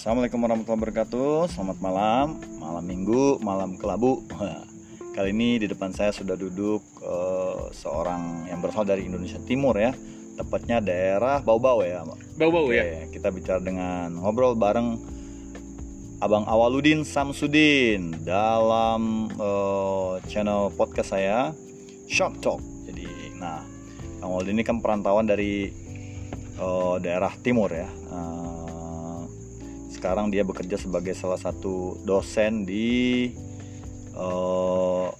Assalamualaikum warahmatullahi wabarakatuh. Selamat malam, malam minggu, malam kelabu. Kali ini di depan saya sudah duduk uh, seorang yang berasal dari Indonesia Timur ya. Tepatnya daerah Bau-Bau ya Bau-Bau ya. Kita bicara dengan ngobrol bareng Abang Awaludin Samsudin Dalam uh, channel podcast saya Shop Talk. Jadi nah Bang Awaludin ini kan perantauan dari uh, daerah timur ya. Uh, sekarang dia bekerja sebagai salah satu dosen di uh,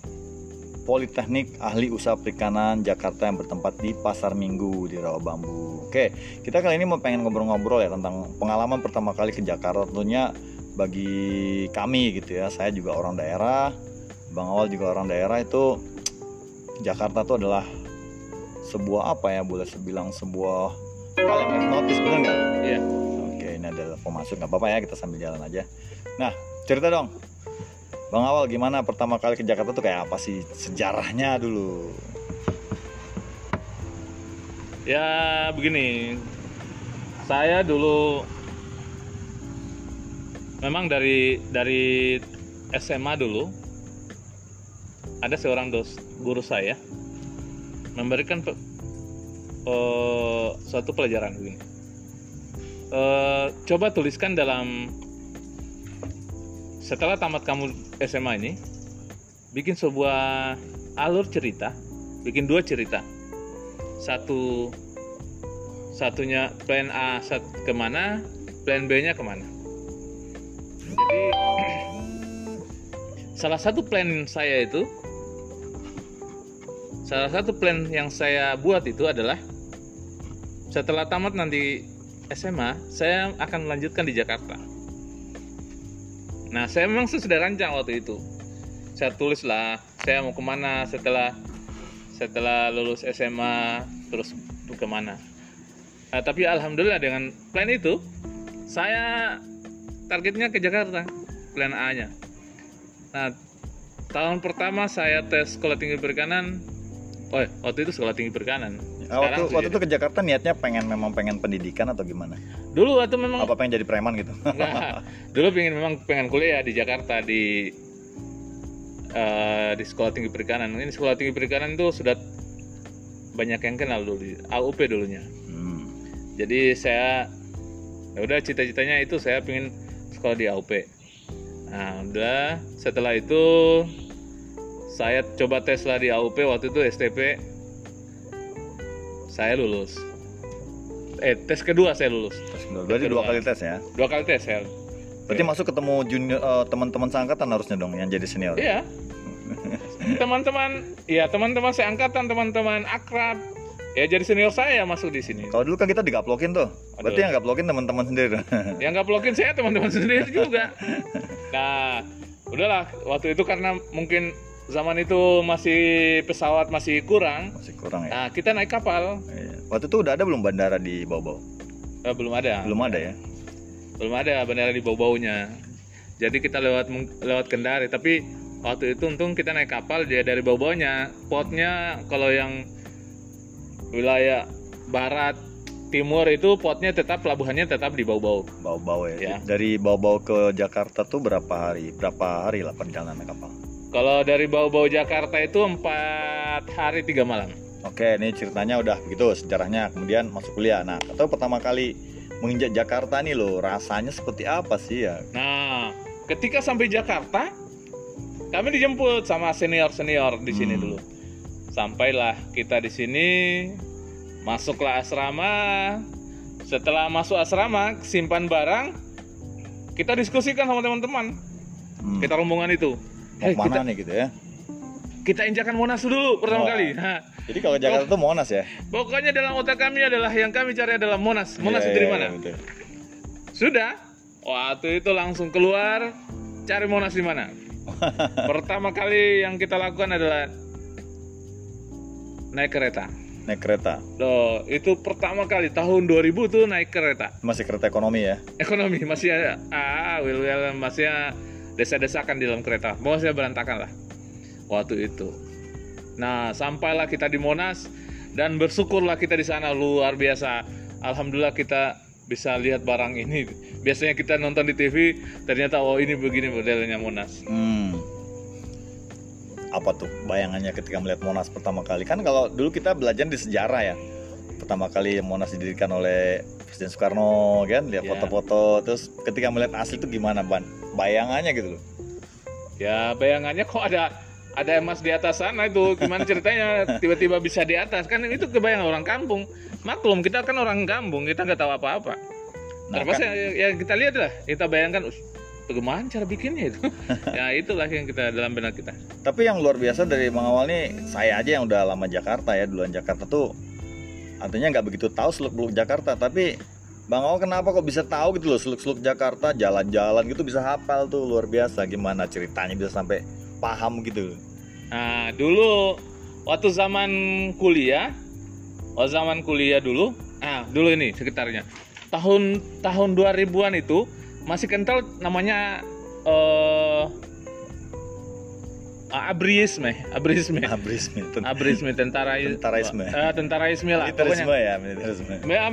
Politeknik Ahli Usaha Perikanan Jakarta yang bertempat di Pasar Minggu di Rawa Bambu. Oke, kita kali ini mau pengen ngobrol-ngobrol ya tentang pengalaman pertama kali ke Jakarta tentunya bagi kami gitu ya. Saya juga orang daerah, Bang Awal juga orang daerah itu Jakarta itu adalah sebuah apa ya boleh sebilang sebuah hal yang eksotis benar nggak? Iya. Yeah ini adalah pemasuk nggak apa-apa ya kita sambil jalan aja. Nah cerita dong. Bang Awal gimana pertama kali ke Jakarta tuh kayak apa sih sejarahnya dulu? Ya begini. Saya dulu memang dari dari SMA dulu ada seorang dos guru saya memberikan uh, suatu pelajaran begini uh, coba tuliskan dalam setelah tamat kamu SMA ini bikin sebuah alur cerita bikin dua cerita. Satu satunya plan A sat, ke mana plan B nya ke mana. Jadi salah satu plan saya itu salah satu plan yang saya buat itu adalah setelah tamat nanti SMA saya akan melanjutkan di Jakarta. Nah saya memang sudah rancang waktu itu. Saya tulis lah saya mau ke mana setelah setelah lulus SMA terus ke mana. Nah, tapi alhamdulillah dengan plan itu saya targetnya ke Jakarta plan A-nya. Nah tahun pertama saya tes sekolah tinggi perikanan. Oh, waktu itu sekolah tinggi perikanan waktu waktu itu ke Jakarta niatnya pengen memang pengen pendidikan atau gimana? Dulu waktu memang apa pengen jadi preman gitu? Enggak. Dulu pengen memang pengen kuliah di Jakarta di uh, di sekolah tinggi perikanan. Ini sekolah tinggi perikanan itu sudah banyak yang kenal dulu di AUP dulunya. Hmm. Jadi saya ya udah cita-citanya itu saya pengen sekolah di AUP. Nah, udah setelah itu saya coba tes lah di AUP waktu itu STP saya lulus. Eh tes kedua saya lulus. Tes kedua. Berarti dua kali tes ya? Dua kali tes ya berarti masuk ketemu junior uh, teman-teman seangkatan harusnya dong yang jadi senior. Iya. Teman-teman ya teman-teman seangkatan teman-teman akrab. Ya jadi senior saya masuk di sini. Kalau dulu kan kita digaplokin tuh. Aduh. berarti yang gaplokin teman-teman sendiri. Yang gaplokin saya teman-teman sendiri juga. Nah udahlah. Waktu itu karena mungkin zaman itu masih pesawat masih kurang. Masih kurang ya. Nah, kita naik kapal. Iya. Waktu itu udah ada belum bandara di Bau-Bau? Eh, belum ada. Belum ada ya. Belum ada bandara di Bau-Baunya. Jadi kita lewat lewat Kendari, tapi waktu itu untung kita naik kapal dia dari Bau-Baunya. Potnya kalau yang wilayah barat timur itu potnya tetap pelabuhannya tetap di Bau-Bau. Bau-Bau ya. ya. Dari Bau-Bau ke Jakarta tuh berapa hari? Berapa hari lah perjalanan kapal? Kalau dari bau-bau Jakarta itu empat hari tiga malam. Oke, ini ceritanya udah begitu sejarahnya. Kemudian masuk kuliah. Nah, atau pertama kali menginjak Jakarta nih loh, rasanya seperti apa sih ya? Nah, ketika sampai Jakarta, kami dijemput sama senior-senior di sini hmm. dulu. Sampailah kita di sini, masuklah asrama. Setelah masuk asrama, simpan barang, kita diskusikan sama teman-teman. Hmm. Kita rombongan itu eh, ke mana kita, nih gitu ya kita injakan Monas dulu pertama oh. kali. Nah, jadi kalau Jakarta itu Monas ya? Pokoknya dalam otak kami adalah yang kami cari adalah Monas. Monas yeah, itu dari iya, mana? Yeah, Sudah. Waktu itu langsung keluar cari Monas di mana. pertama kali yang kita lakukan adalah naik kereta. Naik kereta. Loh, itu pertama kali tahun 2000 tuh naik kereta. Masih kereta ekonomi ya? Ekonomi masih ada. Ah, will will masih desa-desakan di dalam kereta mau saya berantakan lah waktu itu nah sampailah kita di Monas dan bersyukurlah kita di sana luar biasa alhamdulillah kita bisa lihat barang ini biasanya kita nonton di TV ternyata oh ini begini modelnya Monas Hmm. Apa tuh bayangannya ketika melihat Monas pertama kali? Kan kalau dulu kita belajar di sejarah ya. Pertama kali Monas didirikan oleh Presiden Soekarno kan, lihat Ya. foto-foto. Terus ketika melihat asli itu gimana, Ban? Bayangannya gitu loh. ya bayangannya kok ada ada emas di atas sana itu. Gimana ceritanya? Tiba-tiba bisa di atas. Kan itu kebayang orang kampung. Maklum kita kan orang kampung. Kita nggak tahu apa-apa. Nah, Terpaksa kan- ya, ya kita lihat lah. Kita bayangkan "Us, bagaimana cara bikinnya itu? Ya itulah yang kita dalam benak kita. Tapi yang luar biasa dari Bang Awal nih, saya aja yang udah lama Jakarta ya, duluan Jakarta tuh artinya nggak begitu tahu seluk-beluk Jakarta, tapi Bang Awal kenapa kok bisa tahu gitu loh seluk-seluk Jakarta, jalan-jalan gitu bisa hafal tuh luar biasa. Gimana ceritanya bisa sampai paham gitu? Nah, dulu waktu zaman kuliah, waktu zaman kuliah dulu, ah dulu ini sekitarnya tahun tahun 2000-an itu masih kental namanya eh abrisme, abrisme, Abrisme, ten- abrisme tentara Tentaraisme. eh, tentaraisme lah militerisme pokoknya. ya, militerisme. Ah,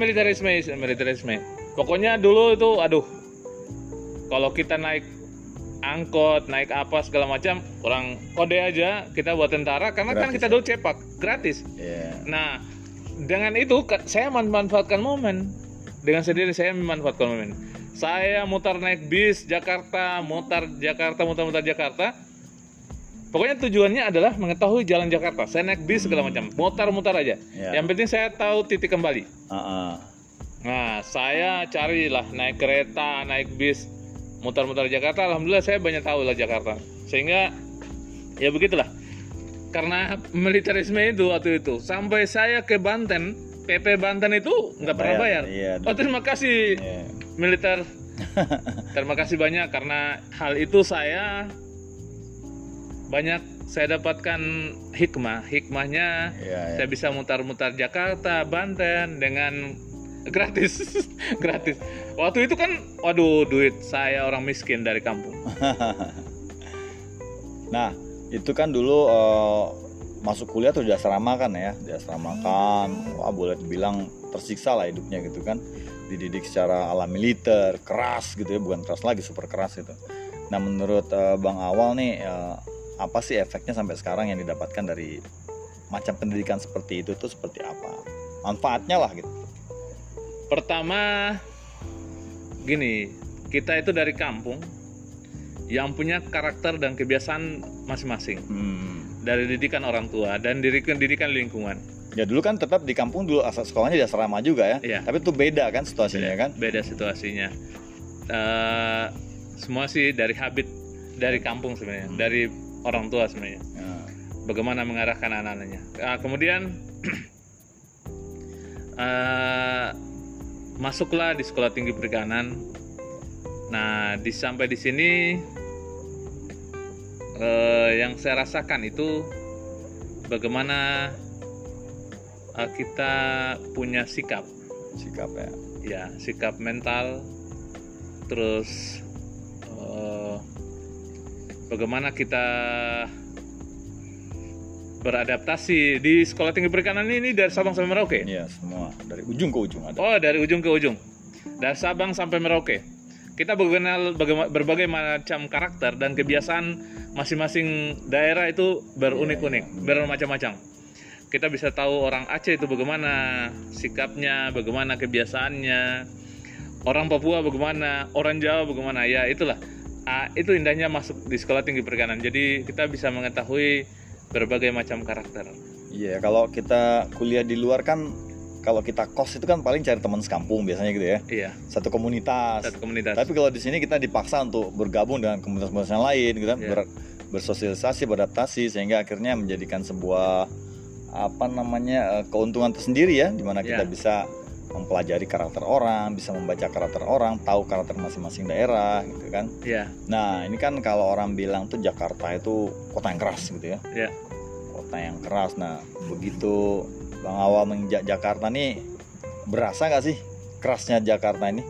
militerisme. Pokoknya dulu itu aduh. Kalau kita naik angkot, naik apa segala macam, orang kode aja kita buat tentara karena kan Gratis kita ya? dulu cepak gratis. Iya. Nah, dengan itu saya memanfaatkan momen. Dengan sendiri saya memanfaatkan momen. Saya mutar naik bis Jakarta, mutar Jakarta, mutar-mutar Jakarta. Pokoknya tujuannya adalah mengetahui jalan Jakarta. Saya naik bis segala macam, mutar-mutar aja. Ya. Yang penting saya tahu titik kembali. Heeh. Nah, saya carilah naik kereta, naik bis, mutar-mutar Jakarta. Alhamdulillah saya banyak tahu lah Jakarta. Sehingga ya begitulah. Karena militerisme itu waktu itu sampai saya ke Banten, PP Banten itu nggak pernah bayar. Iya. Oh terima kasih Iya. militer. terima kasih banyak karena hal itu saya banyak saya dapatkan hikmah. Hikmahnya Iya, iya. saya bisa mutar-mutar Jakarta, Banten dengan gratis, gratis. Waktu itu kan, waduh, duit saya orang miskin dari kampung. Nah, itu kan dulu eh, masuk kuliah tuh di asrama kan ya, di asrama kan, wah boleh dibilang tersiksa lah hidupnya gitu kan, dididik secara ala militer, keras gitu ya, bukan keras lagi, super keras itu. Nah, menurut eh, Bang Awal nih, eh, apa sih efeknya sampai sekarang yang didapatkan dari macam pendidikan seperti itu tuh seperti apa? Manfaatnya lah gitu. Pertama, gini, kita itu dari kampung yang punya karakter dan kebiasaan masing-masing Hmm. dari didikan orang tua dan didikan didikan lingkungan. Ya dulu kan tetap di kampung dulu asal sekolahnya di asrama juga ya. Iya. Tapi itu beda kan situasinya kan? Beda situasinya. Eh, semua sih dari habit dari kampung sebenarnya, dari orang tua sebenarnya. Ya. bagaimana mengarahkan anak-anaknya. Ah, kemudian eh, masuklah di sekolah tinggi perikanan. Nah, di sampai di sini eh, yang saya rasakan itu bagaimana eh, kita punya sikap, Sikap ya. ya sikap mental, terus eh, bagaimana kita beradaptasi di sekolah tinggi perikanan ini dari Sabang sampai Merauke. Iya, semua dari ujung ke ujung ada. Oh, dari ujung ke ujung. Dari Sabang sampai Merauke. Kita mengenal baga- berbagai macam karakter dan kebiasaan masing-masing daerah itu berunik-unik, Iya, iya. bermacam-macam. Kita bisa tahu orang Aceh itu bagaimana sikapnya, bagaimana kebiasaannya. Orang Papua bagaimana, orang Jawa bagaimana. Ya, itulah. Ah, itu indahnya masuk di sekolah tinggi perikanan. Jadi kita bisa mengetahui berbagai macam karakter. Iya, kalau kita kuliah di luar kan kalau kita kos itu kan paling cari teman sekampung biasanya gitu ya. Iya, Satu komunitas. satu komunitas. Tapi kalau di sini kita dipaksa untuk bergabung dengan komunitas-komunitas yang lain gitu kan, Iya. ber- bersosialisasi, beradaptasi sehingga akhirnya menjadikan sebuah apa namanya eh, keuntungan tersendiri ya di mana kita Iya. bisa mempelajari karakter orang, bisa membaca karakter orang, tahu karakter masing-masing daerah gitu kan. Iya, Nah, ini kan kalau orang bilang tuh Jakarta itu kota yang keras gitu ya. Iya. Kota yang keras. Nah, begitu Bang Awal menginjak Jakarta nih berasa nggak sih kerasnya Jakarta ini?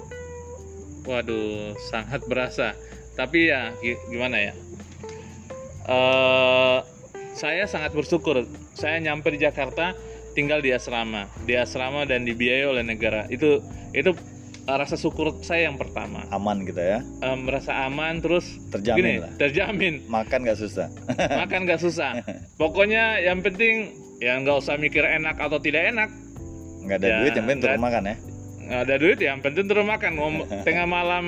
Waduh, sangat berasa. Tapi ya gi- gimana ya? Eh, saya sangat bersyukur. Saya nyampe di Jakarta, tinggal di asrama, di asrama dan dibiayai oleh negara. Itu itu eh, rasa syukur saya yang pertama. Aman gitu ya? Eh, merasa aman terus terjamin gini lah. terjamin. Makan nggak susah. Makan nggak susah. Pokoknya yang penting ya nggak usah mikir enak atau tidak enak. Nggak ada Ya, duit yang penting turun nggak- makan ya. nggak ada duit yang penting turun makan. Ngom- tengah malam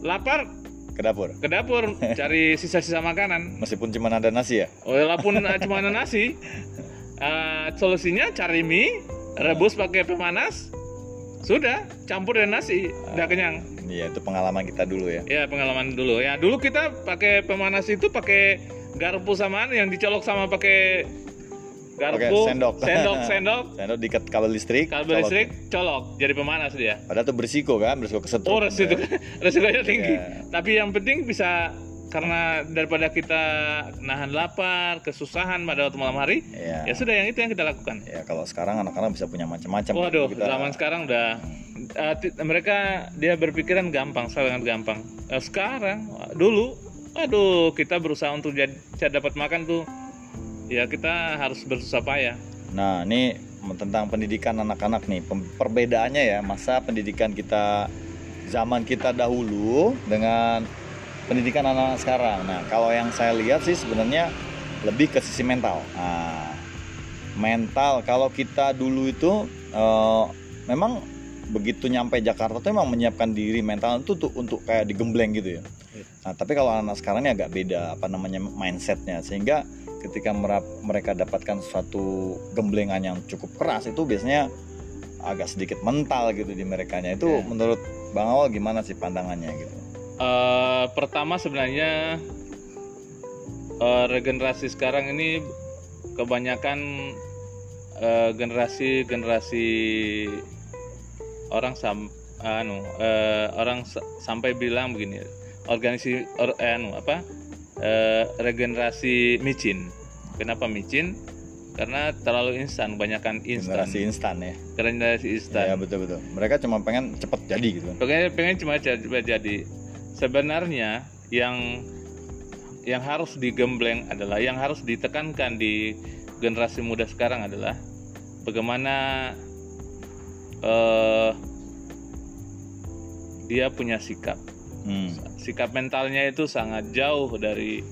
lapar ke dapur? ke dapur cari sisa-sisa makanan. Meskipun cuma ada nasi ya? Walaupun cuma ada nasi eh, solusinya cari mie rebus pakai pemanas sudah campur dengan nasi udah kenyang. Iya itu pengalaman kita dulu ya. Ya pengalaman dulu ya. Dulu kita pakai pemanas itu pakai garpu samaan yang dicolok sama pakai garpu. Pakai sendok. sendok sendok. Saya diikat kabel listrik kabel colok. listrik colok. Jadi pemanas dia. Padahal itu berisiko kan berisiko kesetrum oh resiko resikonya tinggi. Ya. tapi yang penting bisa karena daripada kita nahan lapar kesusahan pada waktu malam hari ya. ya sudah yang itu yang kita lakukan ya kalau sekarang anak-anak bisa punya macam-macam Waduh, Kita- zaman sekarang udah ti- mereka dia berpikiran gampang, sangat gampang. Eh, sekarang dulu, aduh kita berusaha untuk jadi dapat makan tuh, ya kita harus bersusah payah. Nah, ini tentang pendidikan anak-anak nih. Perbedaannya ya, masa pendidikan kita zaman kita dahulu dengan pendidikan anak-anak sekarang. Nah, kalau yang saya lihat sih sebenarnya lebih ke sisi mental. Nah, mental kalau kita dulu itu eh, memang begitu nyampe Jakarta tuh memang menyiapkan diri mental itu tuh untuk kayak digembleng gitu ya. Iya. Nah, tapi kalau anak sekarang ini agak beda apa namanya mindsetnya sehingga ketika merap- mereka dapatkan suatu gemblengan yang cukup keras itu biasanya agak sedikit mental gitu di merekanya itu Iya. menurut Bang Awal gimana sih pandangannya gitu? Eh, pertama sebenarnya eh, regenerasi sekarang ini kebanyakan eh, generasi generasi orang sam anu eh, orang sa- sampai bilang begini organisasi or, eh, anu apa eh, regenerasi micin kenapa micin karena terlalu instan banyakkan instan Generasi instan ya. generasi instan Ya betul betul. Mereka cuma pengen cepet jadi gitu kan. pengen pengen cuma jadi, jadi sebenarnya yang yang harus digembleng adalah yang harus ditekankan di generasi muda sekarang adalah bagaimana eh, dia punya sikap Hmm. sikap mentalnya itu sangat jauh dari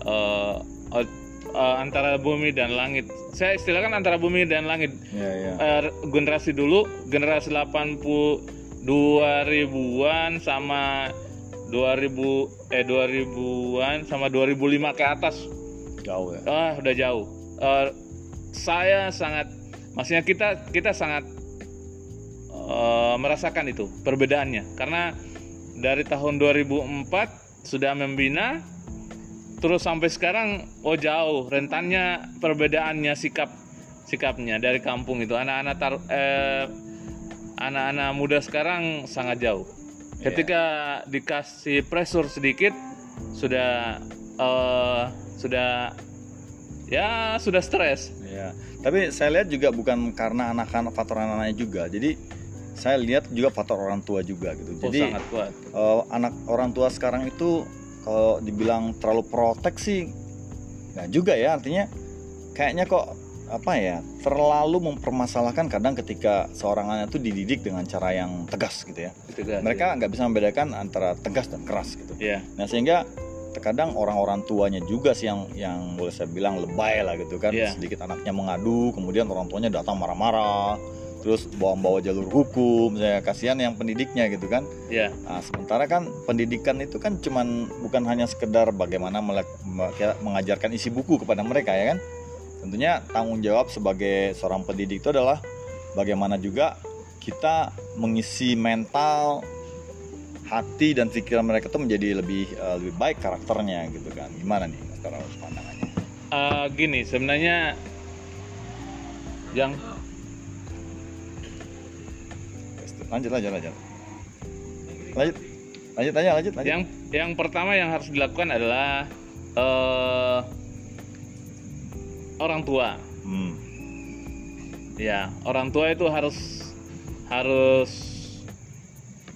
eh, o- eh, antara bumi dan langit saya istilahkan antara bumi dan langit Ya ya. eh, generasi dulu generasi 80 2000-an sama 2000 eh 2000-an sama 2005 ke atas. Jauh ya. ah udah jauh. Eh, saya sangat maksudnya kita kita sangat eh, merasakan itu perbedaannya. Karena dari tahun 2004 sudah membina terus sampai sekarang oh jauh rentannya perbedaannya sikap sikapnya dari kampung itu. Anak-anak tar- eh, anak-anak muda sekarang sangat jauh Ketika dikasih pressure sedikit sudah eh, sudah ya sudah stres Ya. Tapi saya lihat juga bukan karena anak-anak faktor anak-anaknya juga. Jadi saya lihat juga faktor orang tua juga gitu. oh, Jadi sangat kuat eh, anak orang tua sekarang itu kalau dibilang terlalu protek sih nggak juga ya artinya kayaknya kok apa ya terlalu mempermasalahkan kadang ketika seorang anak itu dididik dengan cara yang tegas gitu ya. Gitu kan, mereka nggak bisa membedakan antara tegas dan keras gitu. Ya nah sehingga terkadang orang-orang tuanya juga sih yang yang boleh saya bilang lebay lah gitu kan. Iya. sedikit anaknya mengadu kemudian orang tuanya datang marah-marah terus bawa-bawa jalur hukum saya kasihan yang pendidiknya gitu kan. Ya Nah, sementara kan pendidikan itu kan cuman bukan hanya sekedar bagaimana mengajarkan isi buku kepada mereka ya kan. Tentunya tanggung jawab sebagai seorang pendidik itu adalah bagaimana juga kita mengisi mental hati dan pikiran mereka tuh menjadi lebih eh, lebih baik karakternya gitu kan. Gimana nih Mas Tarawus pandangannya? Eh, gini sebenarnya yang Lanjut lanjut lanjut. Lanjut. Lanjut aja lanjut lanjut. yang yang pertama yang harus dilakukan adalah eh, orang tua Hmm. ya orang tua itu harus harus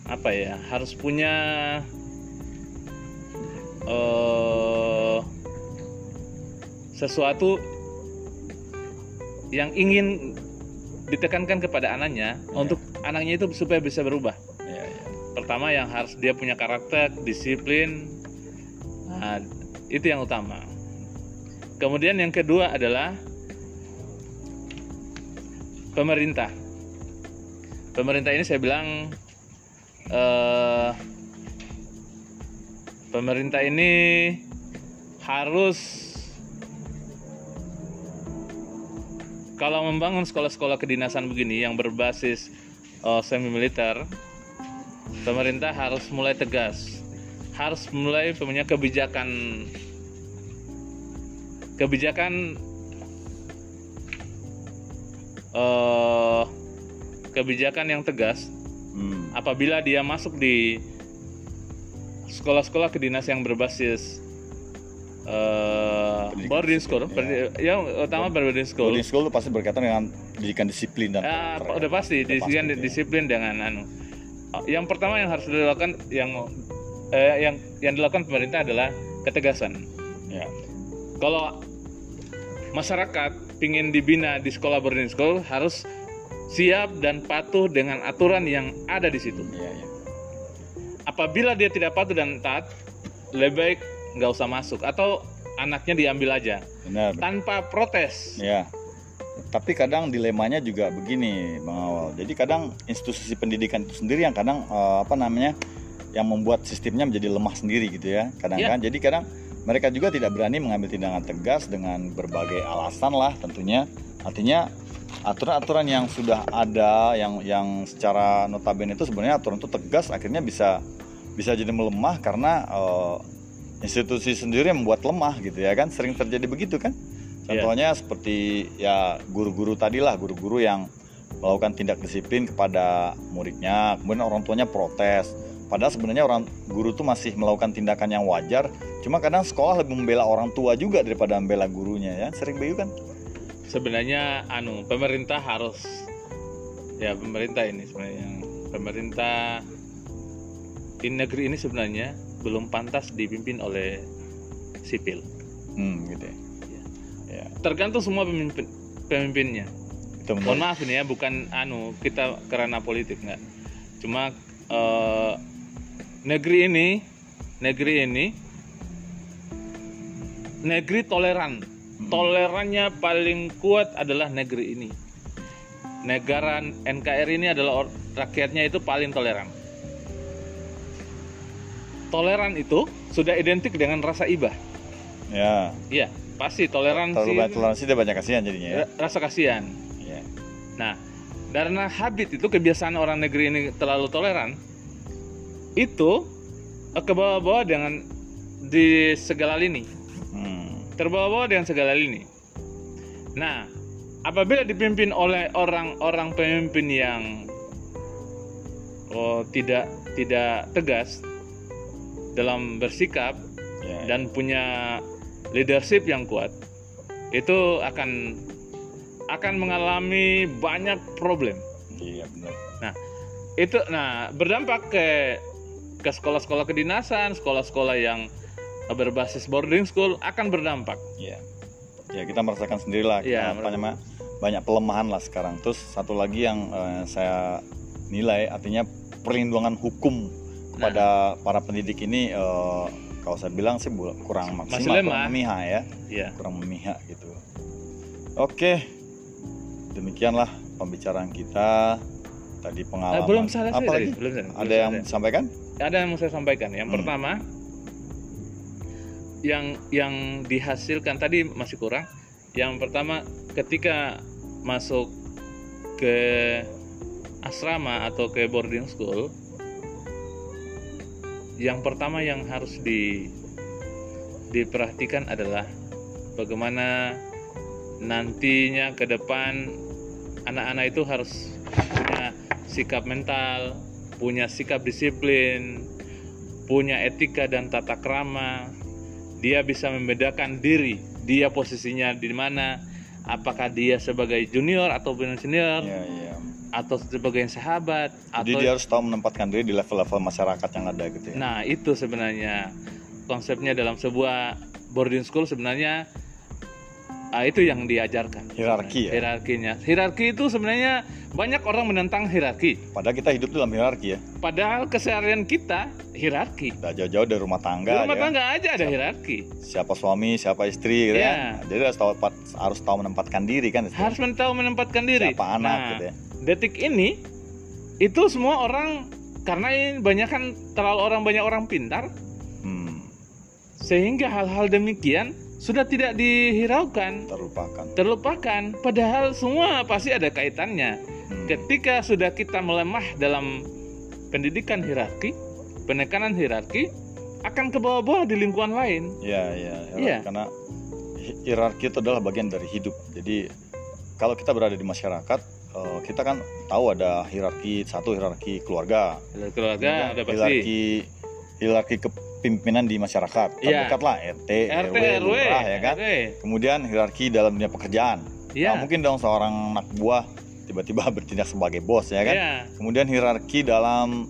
apa ya harus punya eh sesuatu yang ingin ditekankan kepada anaknya Iya. untuk anaknya itu supaya bisa berubah pertama yang harus dia punya karakter disiplin nah, itu yang utama kemudian yang kedua adalah pemerintah. Pemerintah ini saya bilang eh, pemerintah ini harus kalau membangun sekolah-sekolah kedinasan begini yang berbasis uh, semi militer, pemerintah harus mulai tegas, harus mulai punya kebijakan kebijakan uh, kebijakan yang tegas Hmm. apabila dia masuk di sekolah-sekolah kedinasan yang berbasis uh, Pendidikan boarding school, perdi- yang utama boarding school. Boarding school itu pasti berkaitan dengan pendidikan disiplin dan Ya, karakter, udah pasti Udah disiplin, pasti, ya. disiplin dengan anu. Yang pertama yang harus dilakukan yang eh, yang yang dilakukan pemerintah adalah ketegasan. Ya. Kalau masyarakat ingin dibina di sekolah boarding school harus siap dan patuh dengan aturan yang ada di situ. Ya, ya. Apabila dia tidak patuh dan taat, lebih baik nggak usah masuk atau anaknya diambil aja Benar. tanpa protes. Ya. Tapi kadang dilemanya juga begini, Bang Awal. Jadi kadang institusi pendidikan itu sendiri yang kadang eh, apa namanya yang membuat sistemnya menjadi lemah sendiri gitu ya. Kadang Ya. kan. Jadi kadang mereka juga tidak berani mengambil tindakan tegas dengan berbagai alasan lah tentunya. Artinya aturan-aturan yang sudah ada yang yang secara notabene itu sebenarnya aturan itu tegas akhirnya bisa bisa jadi melemah karena eh, institusi sendiri yang membuat lemah gitu ya kan sering terjadi begitu kan Iya. contohnya seperti ya guru-guru tadi lah guru-guru yang melakukan tindak disiplin kepada muridnya kemudian orang tuanya protes padahal sebenarnya orang guru tuh masih melakukan tindakan yang wajar. Cuma kadang sekolah lebih membela orang tua juga daripada membela gurunya ya. Sering begitu kan? Sebenarnya anu pemerintah harus ya pemerintah ini sebenarnya. Pemerintah di negeri ini sebenarnya belum pantas dipimpin oleh sipil. Hmm gitu ya. Ya. Tergantung semua pemimpin pemimpinnya. Itu mohon maaf ini ya bukan anu kita karena politik nggak cuma eh, negeri ini negeri ini negeri toleran. Tolerannya paling kuat adalah negeri ini. Negara NKRI ini adalah rakyatnya itu paling toleran. Toleran itu sudah identik dengan rasa ibah ya. Iya pasti toleransi terlalu banyak toleransi dia banyak kasihan jadinya ya. Ra- rasa kasihan. Ya Nah, karena habit itu kebiasaan orang negeri ini terlalu toleran, itu eh, ke bawah-bawah dengan di segala lini, hmm. terbawa-bawa dengan segala lini. Nah, apabila dipimpin oleh orang-orang pemimpin yang oh, tidak tidak tegas dalam bersikap ya dan punya leadership yang kuat, itu akan akan mengalami banyak problem. iya benar Itu nah berdampak ke ke sekolah-sekolah kedinasan, sekolah-sekolah yang berbasis boarding school akan berdampak. ya ya kita merasakan sendirilah. Apa namanya banyak pelemahan lah sekarang. Terus satu lagi yang eh, saya nilai artinya perlindungan hukum kepada para pendidik ini eh, kalau saya bilang sih kurang maksimal kurang memihak ya. Ya. kurang memihak gitu. Oke. Demikianlah pembicaraan kita. Tadi Nah, pengalaman belum selesai apa tadi, lagi? Belum selesai. ada yang disampaikan ada yang mau saya sampaikan. Yang Hmm. pertama yang yang dihasilkan tadi masih kurang. Yang pertama ketika masuk ke asrama atau ke boarding school yang pertama yang harus di diperhatikan adalah bagaimana nantinya ke depan anak-anak itu harus punya sikap mental, punya sikap disiplin, punya etika dan tata krama. Dia bisa membedakan diri, dia posisinya di mana, apakah dia sebagai junior atau senior ya ya atau sebagai sahabat jadi atau dia harus tahu menempatkan diri di level-level masyarakat yang ada gitu ya Nah, itu sebenarnya konsepnya dalam sebuah boarding school sebenarnya Ah, itu yang diajarkan. Hierarki ya? Hierarkinya. Hierarki itu sebenarnya banyak orang menentang hierarki. Padahal kita hidup dalam hierarki ya. Padahal keseharian kita hierarki. Udah jauh-jauh dari rumah Di tangga. rumah ya tangga aja ada hierarki. Siapa suami, siapa istri gitu Iya. ya. Jadi harus tahu harus tahu menempatkan diri kan. Harus tahu menempatkan diri. Siapa anak Nah, gitu ya. detik ini itu semua orang karena ini banyak kan terlalu orang banyak orang pintar Hmm, sehingga hal-hal demikian sudah tidak dihiraukan, terlupakan. terlupakan. Padahal semua pasti ada kaitannya. Hmm. Ketika sudah kita melemah dalam pendidikan hierarki, penekanan hierarki akan ke bawah-bawah di lingkungan lain. Iya, iya. Iya. Karena hi- hierarki itu adalah bagian dari hidup. Jadi kalau kita berada di masyarakat, eh, kita kan tahu ada hierarki satu hierarki keluarga, Dari keluarga ada pasti. hierarki hierarki kepemimpinan di masyarakat. Iya. Terdekat lah RT, RT, RW, RW, lurah, ya kan. RW. Kemudian hierarki dalam dunia pekerjaan. Iya. Nah, mungkin dong seorang anak buah tiba-tiba bertindak sebagai bos ya kan. Iya. Kemudian hierarki dalam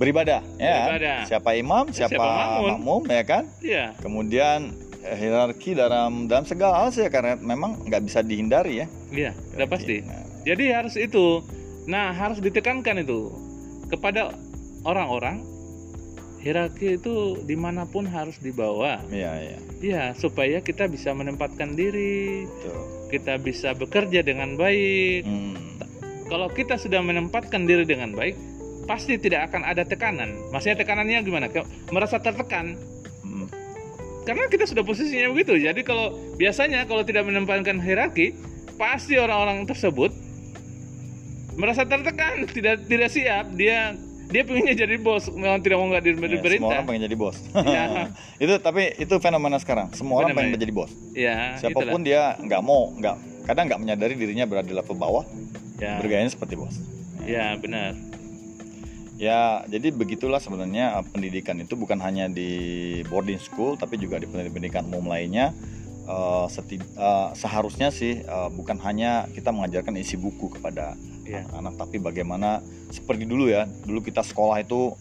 beribadah, ya. kan? Beribadah. Siapa imam, siapa, Siapa makmum. makmum, ya kan? Iya. Kemudian eh, hierarki dalam dalam segala hal sih karena memang nggak bisa dihindari ya. Iya, udah pasti. Nah, Jadi harus itu. Nah, harus ditekankan itu kepada orang-orang hierarki itu di mana pun harus dibawa. Iya, iya. Iya, supaya kita bisa menempatkan diri, Betul. kita bisa bekerja dengan baik. Hmm. Kalau kita sudah menempatkan diri dengan baik, pasti tidak akan ada tekanan. Maksudnya tekanannya gimana? Merasa tertekan. Hmm. Karena kita sudah posisinya begitu. Jadi kalau biasanya kalau tidak menempatkan hierarki, pasti orang-orang tersebut merasa tertekan, tidak tidak siap. Dia dia pengennya jadi bos, memang tidak mau nggak Ya, semua orang pengen jadi bos. Iya. itu tapi itu fenomena sekarang. Semua orang pengen menjadi bos. Ya, Siapa pun dia nggak mau, nggak kadang nggak menyadari dirinya berada di level bawah, itulah. ya, bergayanya seperti bos. ya benar. Ya, jadi begitulah sebenarnya eh, pendidikan itu bukan hanya di boarding school, tapi juga di pendidikan umum lainnya. Seti- eh, seharusnya sih eh, bukan hanya kita mengajarkan isi buku kepada Ya. anak-anak, tapi bagaimana seperti dulu ya. Dulu kita sekolah itu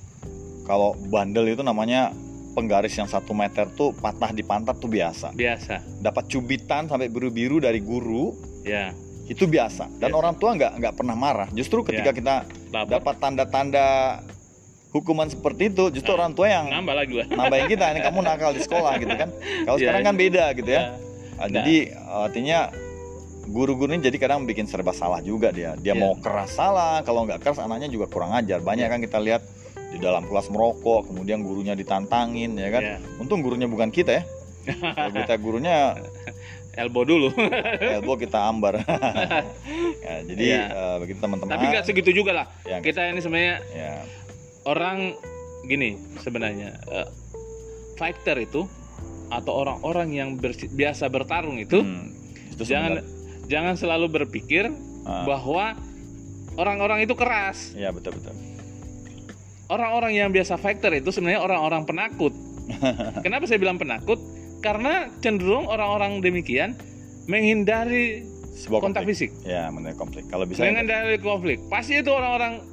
kalau bandel itu namanya penggaris yang satu meter tuh patah di pantat tuh biasa. Biasa. Dapat cubitan sampai biru-biru dari guru Ya, itu biasa. Dan Biasa. orang tua nggak nggak pernah marah. Justru ketika Ya. kita lapor dapat tanda-tanda hukuman seperti itu justru Nah, orang tua yang nambah lagi lah. nambahin kita ini kamu nakal di sekolah gitu kan kalau Ya, sekarang kan beda gitu ya Ya. Ah, jadi artinya guru-guru ini jadi kadang bikin serba salah juga dia dia Ya. mau keras salah kalau nggak keras anaknya juga kurang ajar banyak Ya. kan kita lihat di dalam kelas merokok kemudian gurunya ditantangin ya kan Ya. untung gurunya bukan kita ya kalau kita gurunya Elbow dulu. elbow kita ambar ya, jadi Ya. eh, begitu teman-teman Tapi nggak segitu juga lah. Ya, Kita ini sebenarnya ya orang gini sebenarnya eh, fighter itu atau orang-orang yang biasa bertarung itu hmm, itu jangan sebenarnya- jangan selalu berpikir Ah, bahwa orang-orang itu keras. ya betul betul Orang-orang yang biasa fighter itu sebenarnya orang-orang penakut. Kenapa saya bilang penakut? Karena cenderung orang-orang demikian menghindari sebuah kontak konflik. fisik, ya mengenai konflik kalau bisa ya, menghindari konflik. Pasti itu orang-orang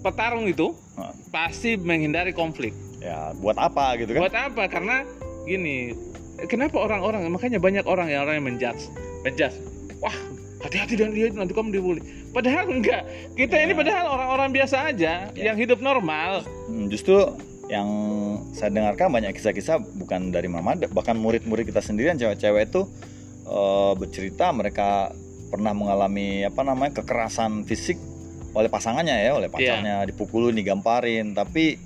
petarung itu Ah. pasti menghindari konflik. ya buat apa gitu kan Buat apa? Karena gini, kenapa orang-orang makanya banyak orang yang orang yang menjudge, menjudge. Wah, hati-hati dengan dia nanti kamu dibully. Padahal enggak. Kita ini Ya. padahal orang-orang biasa aja Ya. yang hidup normal. Hmm, justru yang saya dengarkan banyak kisah-kisah bukan dari mama bahkan murid-murid kita sendiri yang cewek-cewek itu eh, bercerita mereka pernah mengalami apa namanya kekerasan fisik oleh pasangannya ya oleh pacarnya dipukulin digamparin tapi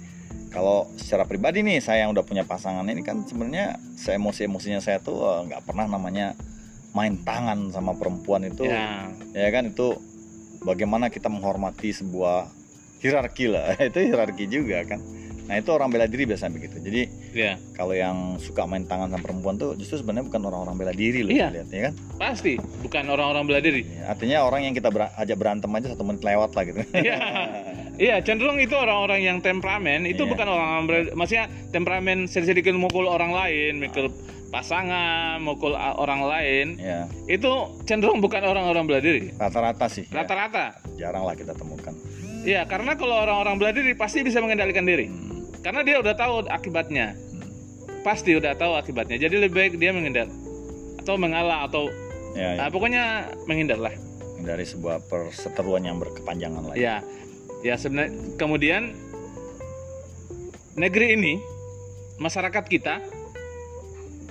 kalau secara pribadi nih saya yang udah punya pasangan ini kan sebenarnya saya emosi-emosinya saya tuh eh, nggak pernah namanya main tangan sama perempuan itu Ya, ya kan? Itu bagaimana kita menghormati sebuah hierarki lah. Itu hierarki juga kan? Nah itu orang bela diri biasanya begitu. Jadi ya, kalau yang suka main tangan sama perempuan tuh justru sebenarnya bukan orang-orang bela diri loh Iya. lihat ya kan? Pasti. Bukan orang-orang bela diri. artinya orang yang kita ber- ajak berantem aja satu menit lewat lah gitu. Iya. Iya, cenderung itu orang-orang yang temperamen itu Iya. bukan bela- maksudnya temperamen sedikit mukul orang lain, mukul pasangan, mukul a- orang lain, ya itu cenderung bukan orang-orang bela diri. rata-rata sih ya. Rata-rata. jarang lah kita temukan Iya, karena kalau orang-orang bela diri pasti bisa mengendalikan diri. Hmm, Karena dia udah tahu akibatnya. hmm. Pasti udah tahu akibatnya. Jadi lebih baik dia mengendal atau mengalah atau ya, ya. ah, pokoknya menghindar lah dari sebuah perseteruan yang berkepanjangan lagi ya ya sebenarnya kemudian negeri ini masyarakat kita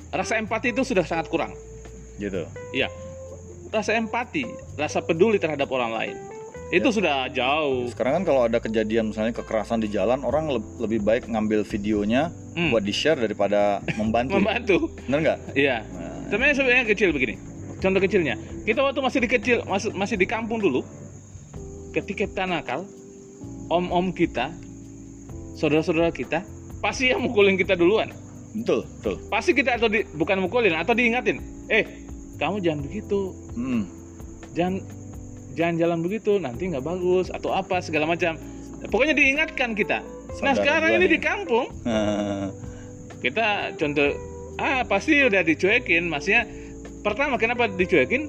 rasa empati itu sudah sangat kurang gitu Iya. Rasa empati, rasa peduli terhadap orang lain. Itu Ya. sudah jauh. sekarang kan kalau ada kejadian misalnya kekerasan di jalan orang le- lebih baik ngambil videonya Hmm, buat di share daripada membantu membantu. bener nggak Iya. Nah, Sebenarnya sebenarnya kecil begini. Contoh kecilnya, kita waktu masih di kecil, masih masih di kampung dulu, ketika kita nakal, om-om kita, saudara-saudara kita, pasti yang mukulin kita duluan. betul betul Pasti kita atau di, bukan mukulin atau diingatin, eh kamu jangan begitu, Hmm. jangan jangan jalan begitu nanti nggak bagus atau apa segala macam pokoknya diingatkan kita nah Saudara sekarang gua ini nih. di kampung kita contoh ah pasti udah dicuekin maksudnya pertama kenapa dicuekin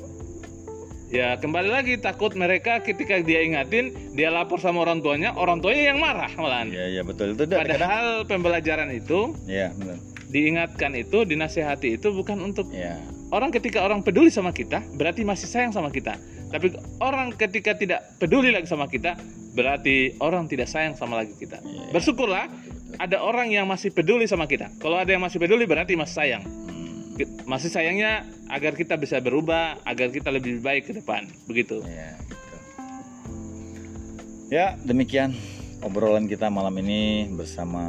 ya kembali lagi takut mereka ketika dia ingatin dia lapor sama orang tuanya orang tuanya yang marah malahan Iya iya betul itu kadang padahal pembelajaran itu Iya benar. diingatkan itu dinasehati itu bukan untuk Iya. orang ketika orang peduli sama kita berarti masih sayang sama kita tapi orang ketika tidak peduli lagi sama kita berarti orang tidak sayang sama lagi kita Iya. bersyukurlah ada orang yang masih peduli sama kita kalau ada yang masih peduli berarti masih sayang. Masih sayangnya agar kita bisa berubah agar kita lebih baik ke depan begitu Iya gitu. Ya demikian obrolan kita malam ini bersama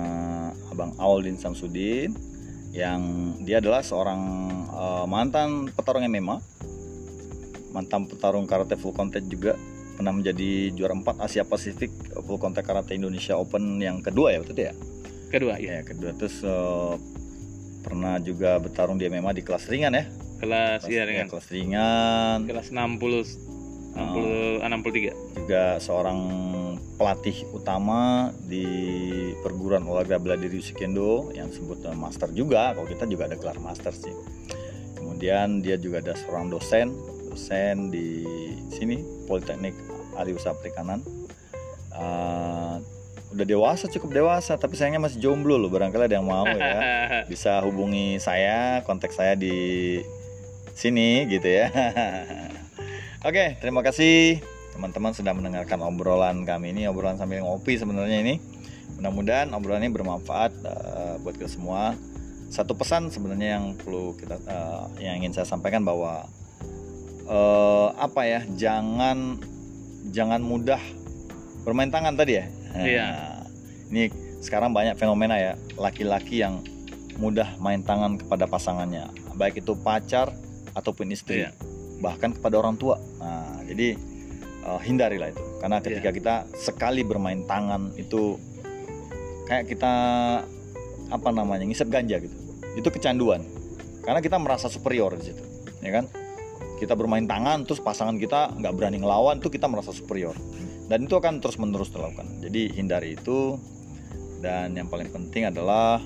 Abang Aulin Samsudin yang dia adalah seorang eh, mantan petarung MMA, mantan petarung karate full contact juga pernah menjadi juara 4 Asia Pasifik full contact karate Indonesia Open yang kedua ya itu ya. kedua ya Ya kedua terus eh, pernah juga bertarung di MMA di kelas ringan ya. kelas Kelas, iya ya, dengan kelas ringan. kelas 60 60 63 juga seorang pelatih utama di perguruan olahraga bela diri Usikendo yang disebut eh, master juga. Kalau kita juga ada gelar master sih. Kemudian dia juga ada seorang dosen dosen di sini Politeknik Ahli Usaha Perikanan. Eh, udah dewasa cukup dewasa tapi sayangnya masih jomblo loh barangkali ada yang mau ya. Bisa hubungi saya kontak saya di sini gitu ya. Oke terima kasih. Teman-teman sudah mendengarkan obrolan kami ini obrolan sambil ngopi sebenarnya ini. Mudah-mudahan obrolan ini bermanfaat eh, buat kita semua. Satu pesan sebenarnya yang perlu kita eh, yang ingin saya sampaikan bahwa eh, apa ya jangan jangan mudah bermain tangan tadi ya Iya. Nah, ini sekarang banyak fenomena ya laki-laki yang mudah main tangan kepada pasangannya. Baik itu pacar ataupun istri. Iya. bahkan kepada orang tua. Nah jadi eh, hindarilah itu. Karena ketika kita sekali bermain tangan itu kayak kita apa namanya ngisep ganja gitu. Itu kecanduan. Karena kita merasa superior di situ ya kan? Kita bermain tangan terus pasangan kita nggak berani ngelawan tuh kita merasa superior dan itu akan terus menerus dilakukan jadi hindari itu. Dan yang paling penting adalah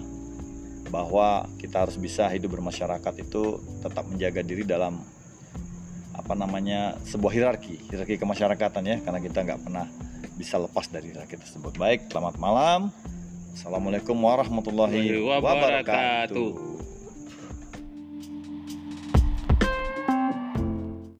bahwa kita harus bisa hidup bermasyarakat itu tetap menjaga diri dalam apa namanya sebuah hierarki hierarki kemasyarakatan ya. Karena kita nggak pernah bisa lepas dari hierarki tersebut. Baik selamat malam. Assalamualaikum warahmatullahi Wabarakatuh. wabarakatuh